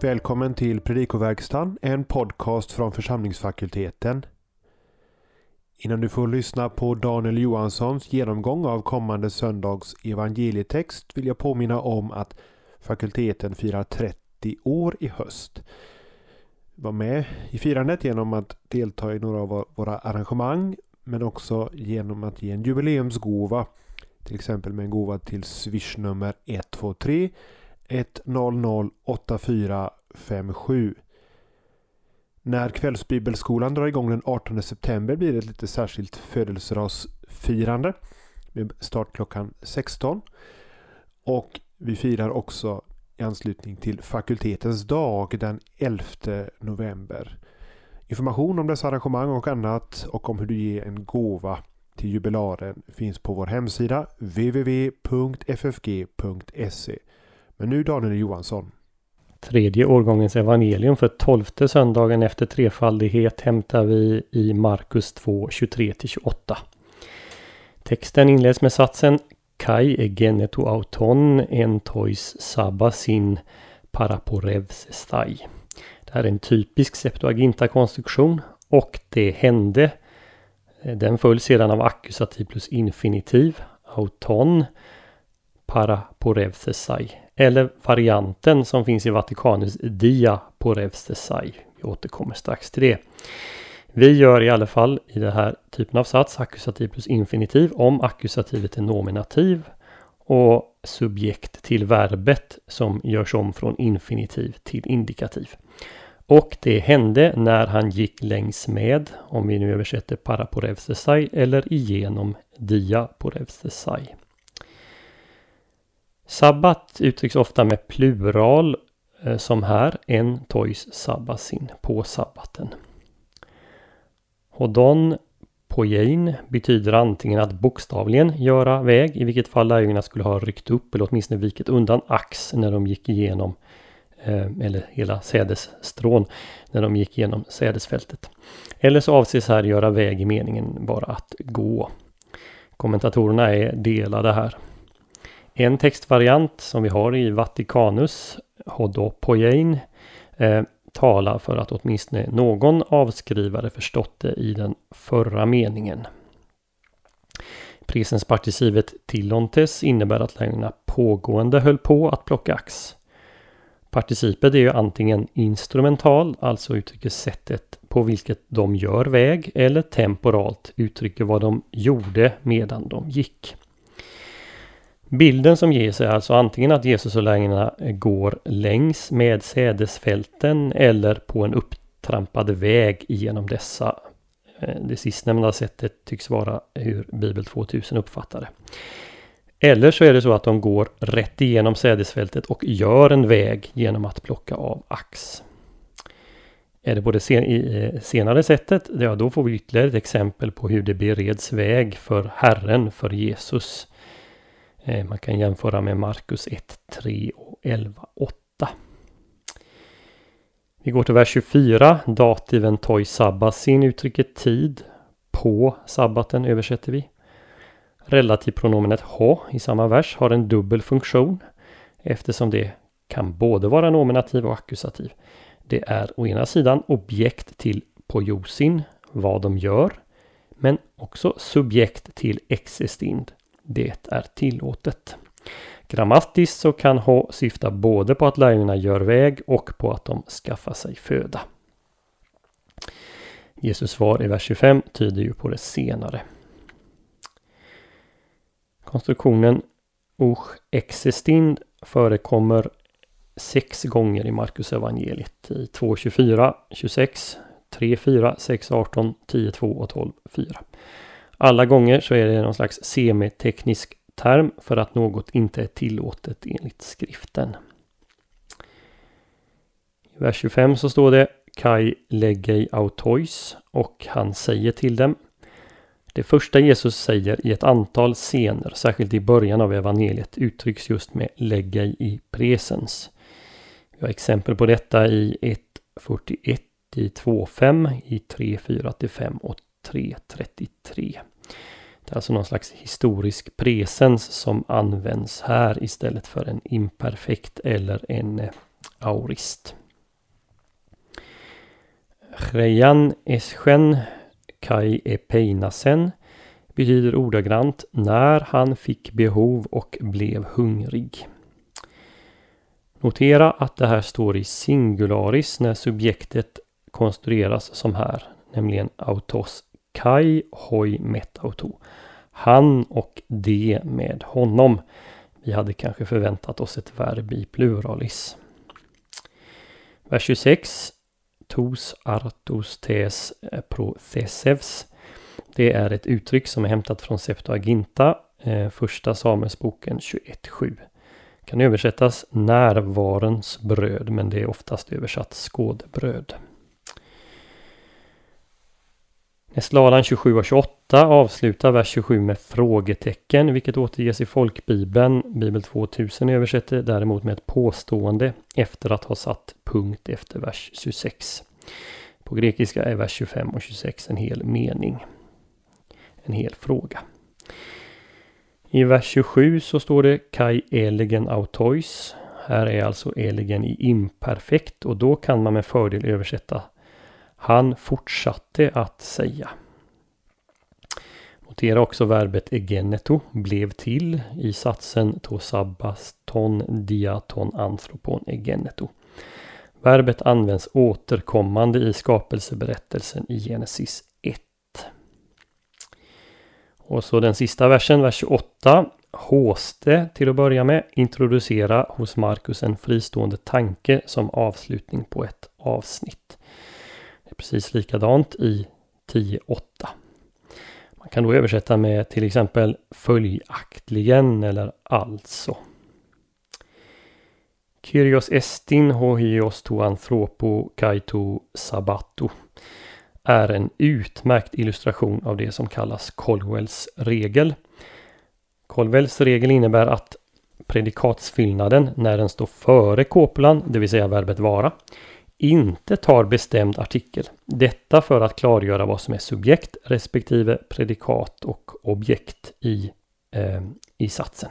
Välkommen till Predikoverkstan, en podcast från församlingsfakulteten. Innan du får lyssna på Daniel Johanssons genomgång av kommande söndags evangelietext vill jag påminna om att fakulteten firar 30 år i höst. Var med i firandet genom att delta i några av våra arrangemang men också genom att ge en jubileumsgåva. Till exempel med en gåva till swishnummer 123 100 8457. När kvällsbibelskolan drar igång den 18 september blir det ett lite särskilt födelsedagsfirande med start klockan 16. Och vi firar också i anslutning till fakultetens dag den 11 november. Information om dessa arrangemang och annat och om hur du ger en gåva till jubilaren finns på vår hemsida www.ffg.se. Men nu Daniel Johansson. Tredje årgångens evangelium för tolfte söndagen efter trefaldighet hämtar vi i Markus 2, 23-28. Texten inleds med satsen Kai egenetu auton en tois sabasin paraporevsestai. Det här är en typisk Septuaginta-konstruktion och det hände. Den följs sedan av ackusativ plus infinitiv, auton, paraporevsesai eller varianten som finns i Vatikanus dia porevstesai. Vi återkommer strax till det. Vi gör i alla fall i den här typen av sats ackusativ plus infinitiv om ackusativet är nominativ och subjekt till verbet som görs om från infinitiv till indikativ. Och det hände när han gick längs med, om vi nu översätter paraporevstesai eller igenom dia porevstesai. Sabbat uttrycks ofta med plural eh, som här, en tois sabbasin, på sabbaten. Hodon pojein betyder antingen att bokstavligen göra väg, i vilket fall lärjungarna skulle ha ryckt upp eller åtminstone vikit undan ax när de gick igenom, eh, eller hela sädesstrån, när de gick igenom sädesfältet. Eller så avses här göra väg i meningen bara att gå. Kommentatorerna är delade här. En textvariant som vi har i Vatikanus, Hodopojein, eh, talar för att åtminstone någon avskrivare förstått det i den förra meningen. Presensparticivet tillontes innebär att lögnerna pågående höll på att plocka ax. Participet är ju antingen instrumental, alltså uttrycker sättet på vilket de gör väg, eller temporalt uttrycker vad de gjorde medan de gick. Bilden som ges är alltså antingen att Jesus och lärjungarna går längs med sädesfälten eller på en upptrampad väg genom dessa. Eh, det sistnämnda sättet tycks vara hur Bibel 2000 uppfattar det. Eller så är det så att de går rätt igenom sädesfältet och gör en väg genom att plocka av ax. Är det på det eh, senare sättet, ja då får vi ytterligare ett exempel på hur det bereds väg för Herren, för Jesus. Eh, man kan jämföra med Markus 1, 3 och 11, 8. Vi går till vers 24. Dativen toi sabbasin uttrycker tid. På sabbaten översätter vi. Relativpronomenet ha i samma vers har en dubbel funktion eftersom det kan både vara nominativ och ackusativ. Det är å ena sidan objekt till pojosin, vad de gör, men också subjekt till existind, det är tillåtet. Grammatiskt så kan ha syfta både på att lärjungarna gör väg och på att de skaffar sig föda. Jesus svar i vers 25 tyder ju på det senare. Konstruktionen Och existind förekommer sex gånger i Markus evangeliet i 2.24, 26, 3.4, 6.18, 10.2 och 12.4. Alla gånger så är det någon slags semiteknisk term för att något inte är tillåtet enligt skriften. I vers 25 så står det Kai legei autois och han säger till dem. Det första Jesus säger i ett antal scener, särskilt i början av evangeliet, uttrycks just med legei i presens. Vi har exempel på detta i 1.41, i 2.5, i 3.4-5 och 3.33. Det är alltså någon slags historisk presens som används här istället för en imperfekt eller en eh, aurist. Trejan Eschen Kai Epeinasen betyder ordagrant när han fick behov och blev hungrig. Notera att det här står i singularis när subjektet konstrueras som här, nämligen autos kai hoi metauto. Han och de med honom. Vi hade kanske förväntat oss ett verb i pluralis. Vers 26. Tos artos tes prothesevs. Det är ett uttryck som är hämtat från Septuaginta, eh, första Samuelsboken 21.7. Kan översättas närvarens bröd, men det är oftast översatt skådebröd. Slalan 27 och 28 avslutar vers 27 med frågetecken, vilket återges i folkbibeln. Bibel 2000 översätter däremot med ett påstående efter att ha satt punkt efter vers 26. På grekiska är vers 25 och 26 en hel mening. En hel fråga. I vers 27 så står det Kai elegen autois. Här är alltså elegen i imperfekt och då kan man med fördel översätta han fortsatte att säga. Notera också verbet egeneto, blev till, i satsen to sabbaston diaton anthropon egeneto. Verbet används återkommande i skapelseberättelsen i Genesis 1. Och så den sista versen, vers 28. Håste till att börja med introducera hos Markus en fristående tanke som avslutning på ett avsnitt. Precis likadant i 10.8. Man kan då översätta med till exempel följaktligen eller alltså. Kyrios estin hohios to anthropo kaito sabato är en utmärkt illustration av det som kallas Colwells regel. Colwells regel innebär att predikatsfyllnaden när den står före kopulan, det vill säga verbet vara, inte tar bestämd artikel. Detta för att klargöra vad som är subjekt respektive predikat och objekt i, eh, i satsen.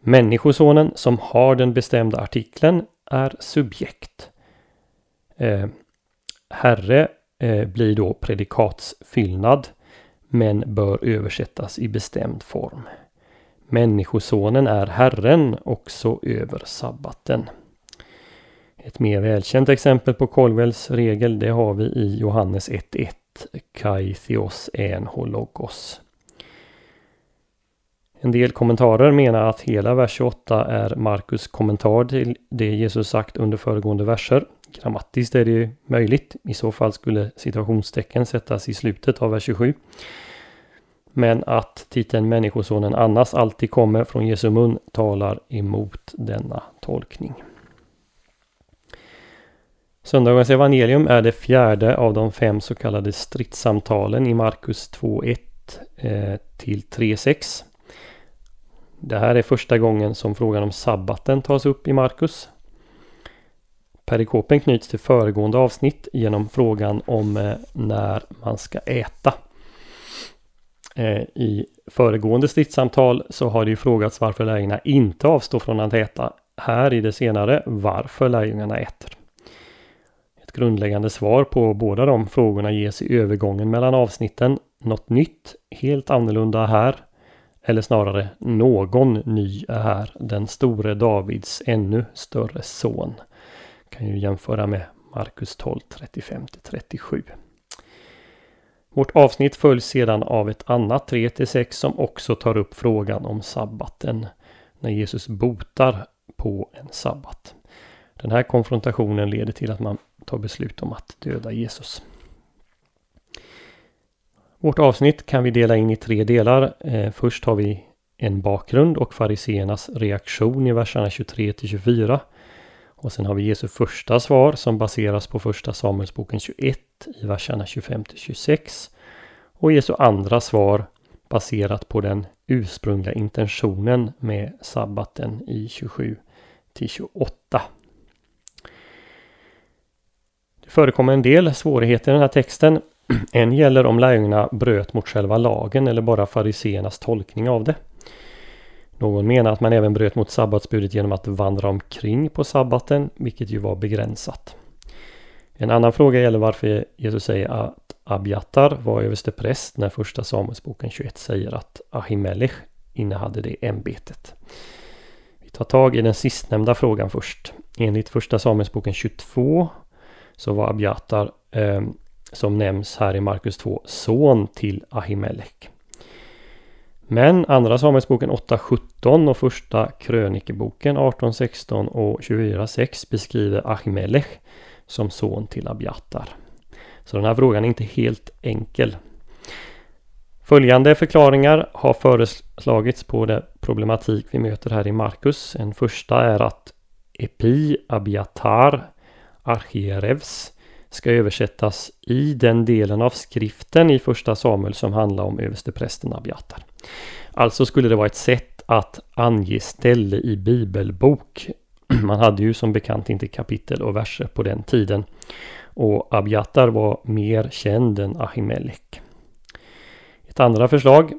Människosonen som har den bestämda artikeln är subjekt. Eh, herre eh, blir då predikatsfyllnad men bör översättas i bestämd form. Människosonen är Herren också över sabbaten. Ett mer välkänt exempel på Colwells regel det har vi i Johannes 1.1 Kai theos en hologos. En del kommentarer menar att hela vers 28 är Markus kommentar till det Jesus sagt under föregående verser. Grammatiskt är det ju möjligt. I så fall skulle situationstecken sättas i slutet av vers 27. Men att titeln Människosonen annars alltid kommer från Jesu mun talar emot denna tolkning. Söndagens evangelium är det fjärde av de fem så kallade stridssamtalen i Markus 2.1 eh, till 3.6. Det här är första gången som frågan om sabbaten tas upp i Markus. Perikopen knyts till föregående avsnitt genom frågan om eh, när man ska äta. Eh, I föregående stridssamtal så har det ju frågats varför lärjungarna inte avstår från att äta. Här i det senare varför lärjungarna äter. Grundläggande svar på båda de frågorna ges i övergången mellan avsnitten. Något nytt, helt annorlunda här. Eller snarare någon ny är här. Den store Davids ännu större son. Kan ju jämföra med Markus 12, 35-37. Vårt avsnitt följs sedan av ett annat 3-6 som också tar upp frågan om sabbaten. När Jesus botar på en sabbat. Den här konfrontationen leder till att man tar beslut om att döda Jesus. Vårt avsnitt kan vi dela in i tre delar. Eh, först har vi en bakgrund och fariseernas reaktion i verserna 23 till 24. Och sen har vi Jesu första svar som baseras på första Samuelsboken 21 i verserna 25 till 26. Och Jesu andra svar baserat på den ursprungliga intentionen med sabbaten i 27 till 28. Det förekommer en del svårigheter i den här texten. En gäller om lärjungarna bröt mot själva lagen eller bara fariseernas tolkning av det. Någon menar att man även bröt mot sabbatsbudet genom att vandra omkring på sabbaten, vilket ju var begränsat. En annan fråga gäller varför Jesus säger att Abiatar var överstepräst när första Samuelsboken 21 säger att Ahimelech innehade det ämbetet. Vi tar tag i den sistnämnda frågan först. Enligt första Samuelsboken 22 så var Abiatar eh, som nämns här i Markus 2 son till Ahimelech. Men andra Samuelsboken 8.17 och första krönikeboken 18.16 och 24.6 beskriver Ahimelech som son till Abiatar. Så den här frågan är inte helt enkel. Följande förklaringar har föreslagits på den problematik vi möter här i Markus. En första är att Epi Abiatar Archierevs ska översättas i den delen av skriften i första Samuel som handlar om översteprästen Abiatar. Alltså skulle det vara ett sätt att ange ställe i bibelbok. Man hade ju som bekant inte kapitel och verser på den tiden. Och Abiatar var mer känd än Ahimelek. Ett andra förslag.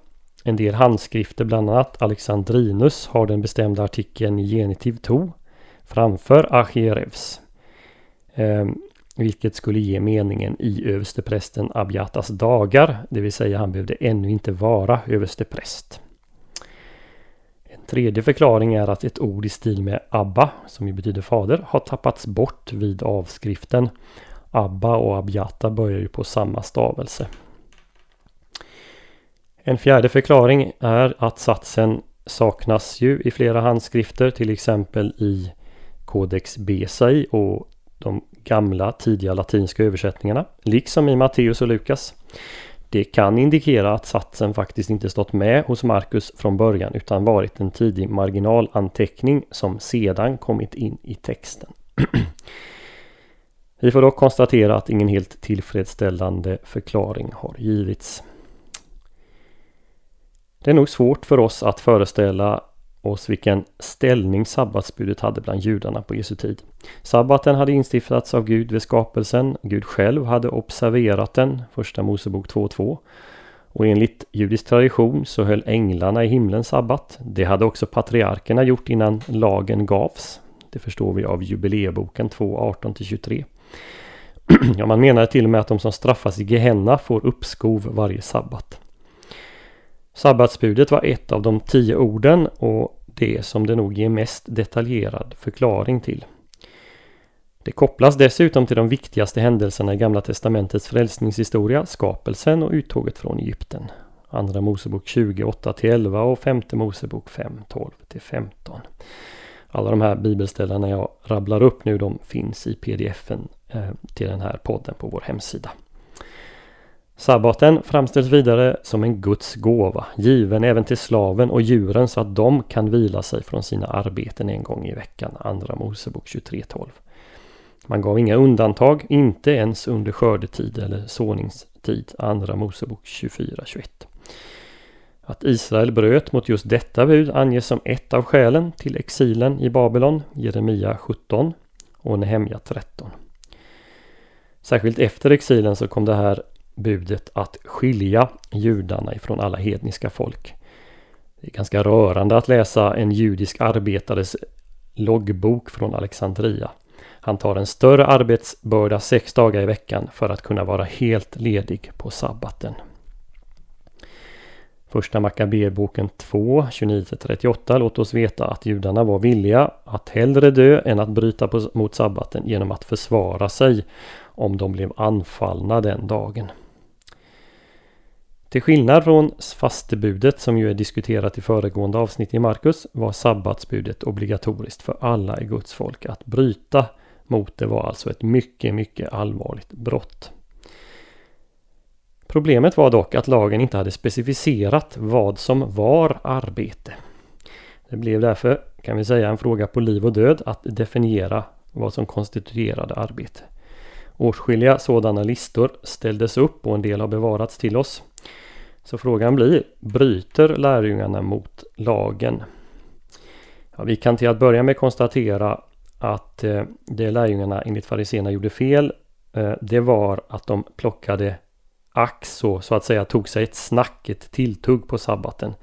En del handskrifter, bland annat Alexandrinus, har den bestämda artikeln i genitiv to framför Achierevs. Eh, vilket skulle ge meningen i översteprästen Abjatas dagar, det vill säga han behövde ännu inte vara överstepräst. En tredje förklaring är att ett ord i stil med Abba, som ju betyder fader, har tappats bort vid avskriften. Abba och Abjata börjar ju på samma stavelse. En fjärde förklaring är att satsen saknas ju i flera handskrifter, till exempel i Codex Besai och de gamla tidiga latinska översättningarna, liksom i Matteus och Lukas. Det kan indikera att satsen faktiskt inte stått med hos Markus från början utan varit en tidig marginalanteckning som sedan kommit in i texten. Vi får dock konstatera att ingen helt tillfredsställande förklaring har givits. Det är nog svårt för oss att föreställa oss vilken ställning sabbatsbudet hade bland judarna på Jesu tid. Sabbaten hade instiftats av Gud vid skapelsen. Gud själv hade observerat den, första Mosebok 2.2. Och enligt judisk tradition så höll änglarna i himlen sabbat. Det hade också patriarkerna gjort innan lagen gavs. Det förstår vi av jubileeboken 2.18-23. ja, man menar till och med att de som straffas i Gehenna får uppskov varje sabbat. Sabbatsbudet var ett av de tio orden och det som det nog ger mest detaljerad förklaring till. Det kopplas dessutom till de viktigaste händelserna i Gamla Testamentets frälsningshistoria, skapelsen och uttåget från Egypten. Andra Mosebok 28 11 och femte Mosebok 5 12 15. Alla de här bibelställena jag rabblar upp nu de finns i pdfen eh, till den här podden på vår hemsida. Sabbaten framställs vidare som en Guds gåva, given även till slaven och djuren så att de kan vila sig från sina arbeten en gång i veckan. Andra Mosebok 23.12. Man gav inga undantag, inte ens under skördetid eller såningstid. Andra Mosebok 24.21. Att Israel bröt mot just detta bud anges som ett av skälen till exilen i Babylon, Jeremia 17 och Nehemja 13. Särskilt efter exilen så kom det här budet att skilja judarna ifrån alla hedniska folk. Det är ganska rörande att läsa en judisk arbetares loggbok från Alexandria. Han tar en större arbetsbörda sex dagar i veckan för att kunna vara helt ledig på sabbaten. Första Makabeboken 2, 29-38 låter oss veta att judarna var villiga att hellre dö än att bryta mot sabbaten genom att försvara sig om de blev anfallna den dagen. Till skillnad från fastebudet som ju är diskuterat i föregående avsnitt i Markus var sabbatsbudet obligatoriskt för alla i Guds folk. Att bryta mot det var alltså ett mycket, mycket allvarligt brott. Problemet var dock att lagen inte hade specificerat vad som var arbete. Det blev därför, kan vi säga, en fråga på liv och död att definiera vad som konstituerade arbete. Åtskilliga sådana listor ställdes upp och en del har bevarats till oss. Så frågan blir, bryter lärjungarna mot lagen? Ja, vi kan till att börja med konstatera att eh, det lärjungarna enligt fariséerna gjorde fel, eh, det var att de plockade ax och så att säga tog sig ett snack, ett tilltugg på sabbaten.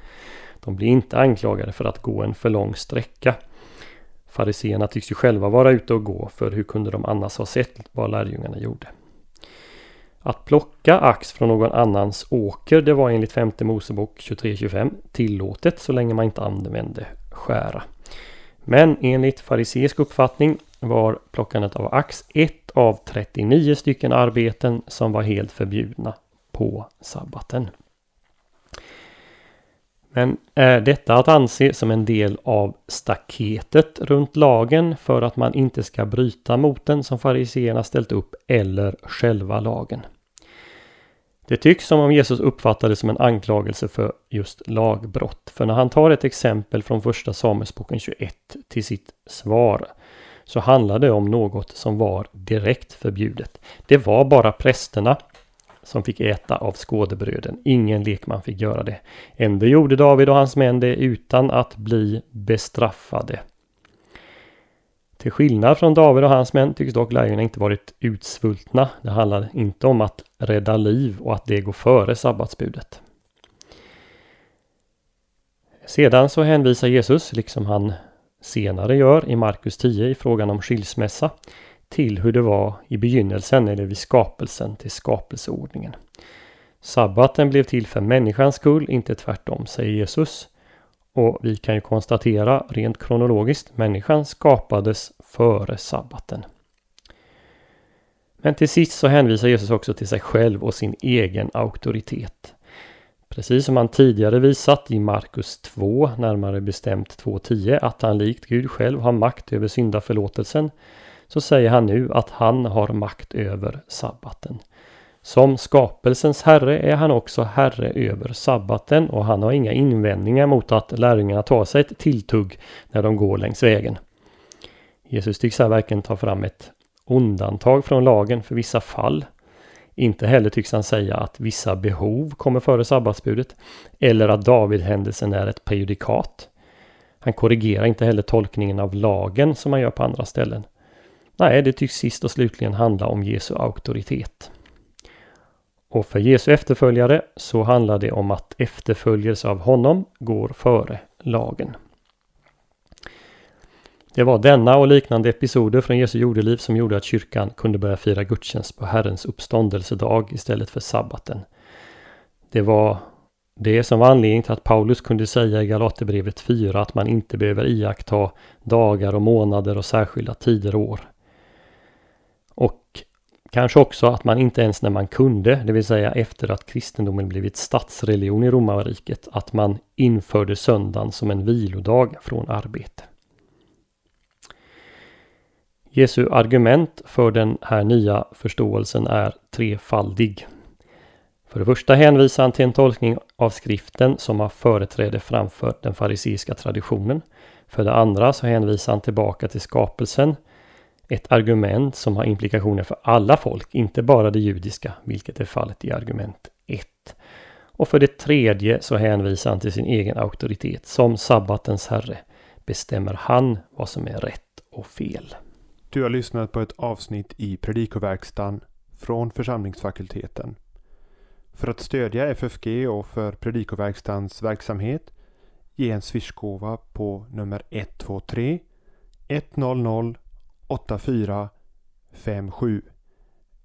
De blir inte anklagade för att gå en för lång sträcka. Fariseerna tycks ju själva vara ute och gå för hur kunde de annars ha sett vad lärjungarna gjorde? Att plocka ax från någon annans åker det var enligt femte Mosebok 23.25 tillåtet så länge man inte använde skära. Men enligt fariseisk uppfattning var plockandet av ax ett av 39 stycken arbeten som var helt förbjudna på sabbaten. Men är detta att anse som en del av staketet runt lagen för att man inte ska bryta mot den som fariseerna ställt upp eller själva lagen? Det tycks som om Jesus uppfattade det som en anklagelse för just lagbrott. För när han tar ett exempel från första Samuelsboken 21 till sitt svar så handlar det om något som var direkt förbjudet. Det var bara prästerna som fick äta av skådebröden. Ingen lekman fick göra det. Ändå gjorde David och hans män det utan att bli bestraffade. Till skillnad från David och hans män tycks dock lärjungarna inte varit utsvultna. Det handlar inte om att rädda liv och att det går före sabbatsbudet. Sedan så hänvisar Jesus, liksom han senare gör i Markus 10 i frågan om skilsmässa, till hur det var i begynnelsen eller vid skapelsen till skapelseordningen. Sabbaten blev till för människans skull, inte tvärtom, säger Jesus. Och vi kan ju konstatera rent kronologiskt, människan skapades före sabbaten. Men till sist så hänvisar Jesus också till sig själv och sin egen auktoritet. Precis som han tidigare visat i Markus 2, närmare bestämt 2.10, att han likt Gud själv har makt över syndaförlåtelsen, så säger han nu att han har makt över sabbaten. Som skapelsens herre är han också herre över sabbaten och han har inga invändningar mot att lärjungarna tar sig ett tilltugg när de går längs vägen. Jesus tycks här verkligen ta fram ett undantag från lagen för vissa fall. Inte heller tycks han säga att vissa behov kommer före sabbatsbudet eller att Davidhändelsen är ett prejudikat. Han korrigerar inte heller tolkningen av lagen som man gör på andra ställen. Nej, det tycks sist och slutligen handla om Jesu auktoritet. Och för Jesu efterföljare så handlar det om att efterföljelse av honom går före lagen. Det var denna och liknande episoder från Jesu jordeliv som gjorde att kyrkan kunde börja fira gudstjänst på Herrens uppståndelsedag istället för sabbaten. Det var det som var anledningen till att Paulus kunde säga i Galaterbrevet 4 att man inte behöver iaktta dagar och månader och särskilda tider och år. Och kanske också att man inte ens när man kunde, det vill säga efter att kristendomen blivit statsreligion i romarriket, att man införde söndagen som en vilodag från arbete. Jesu argument för den här nya förståelsen är trefaldig. För det första hänvisar han till en tolkning av skriften som har företräde framför den fariseiska traditionen. För det andra så hänvisar han tillbaka till skapelsen. Ett argument som har implikationer för alla folk, inte bara det judiska, vilket är fallet i argument 1. Och för det tredje så hänvisar han till sin egen auktoritet. Som sabbatens herre bestämmer han vad som är rätt och fel. Du har lyssnat på ett avsnitt i Predikoverkstan från församlingsfakulteten. För att stödja FFG och för Predikoverkstans verksamhet ge en swishgåva på nummer 123 100 8457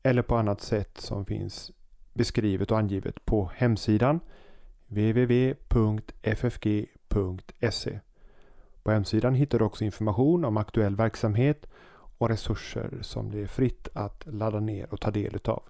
eller på annat sätt som finns beskrivet och angivet på hemsidan www.ffg.se. På hemsidan hittar du också information om aktuell verksamhet och resurser som det är fritt att ladda ner och ta del utav.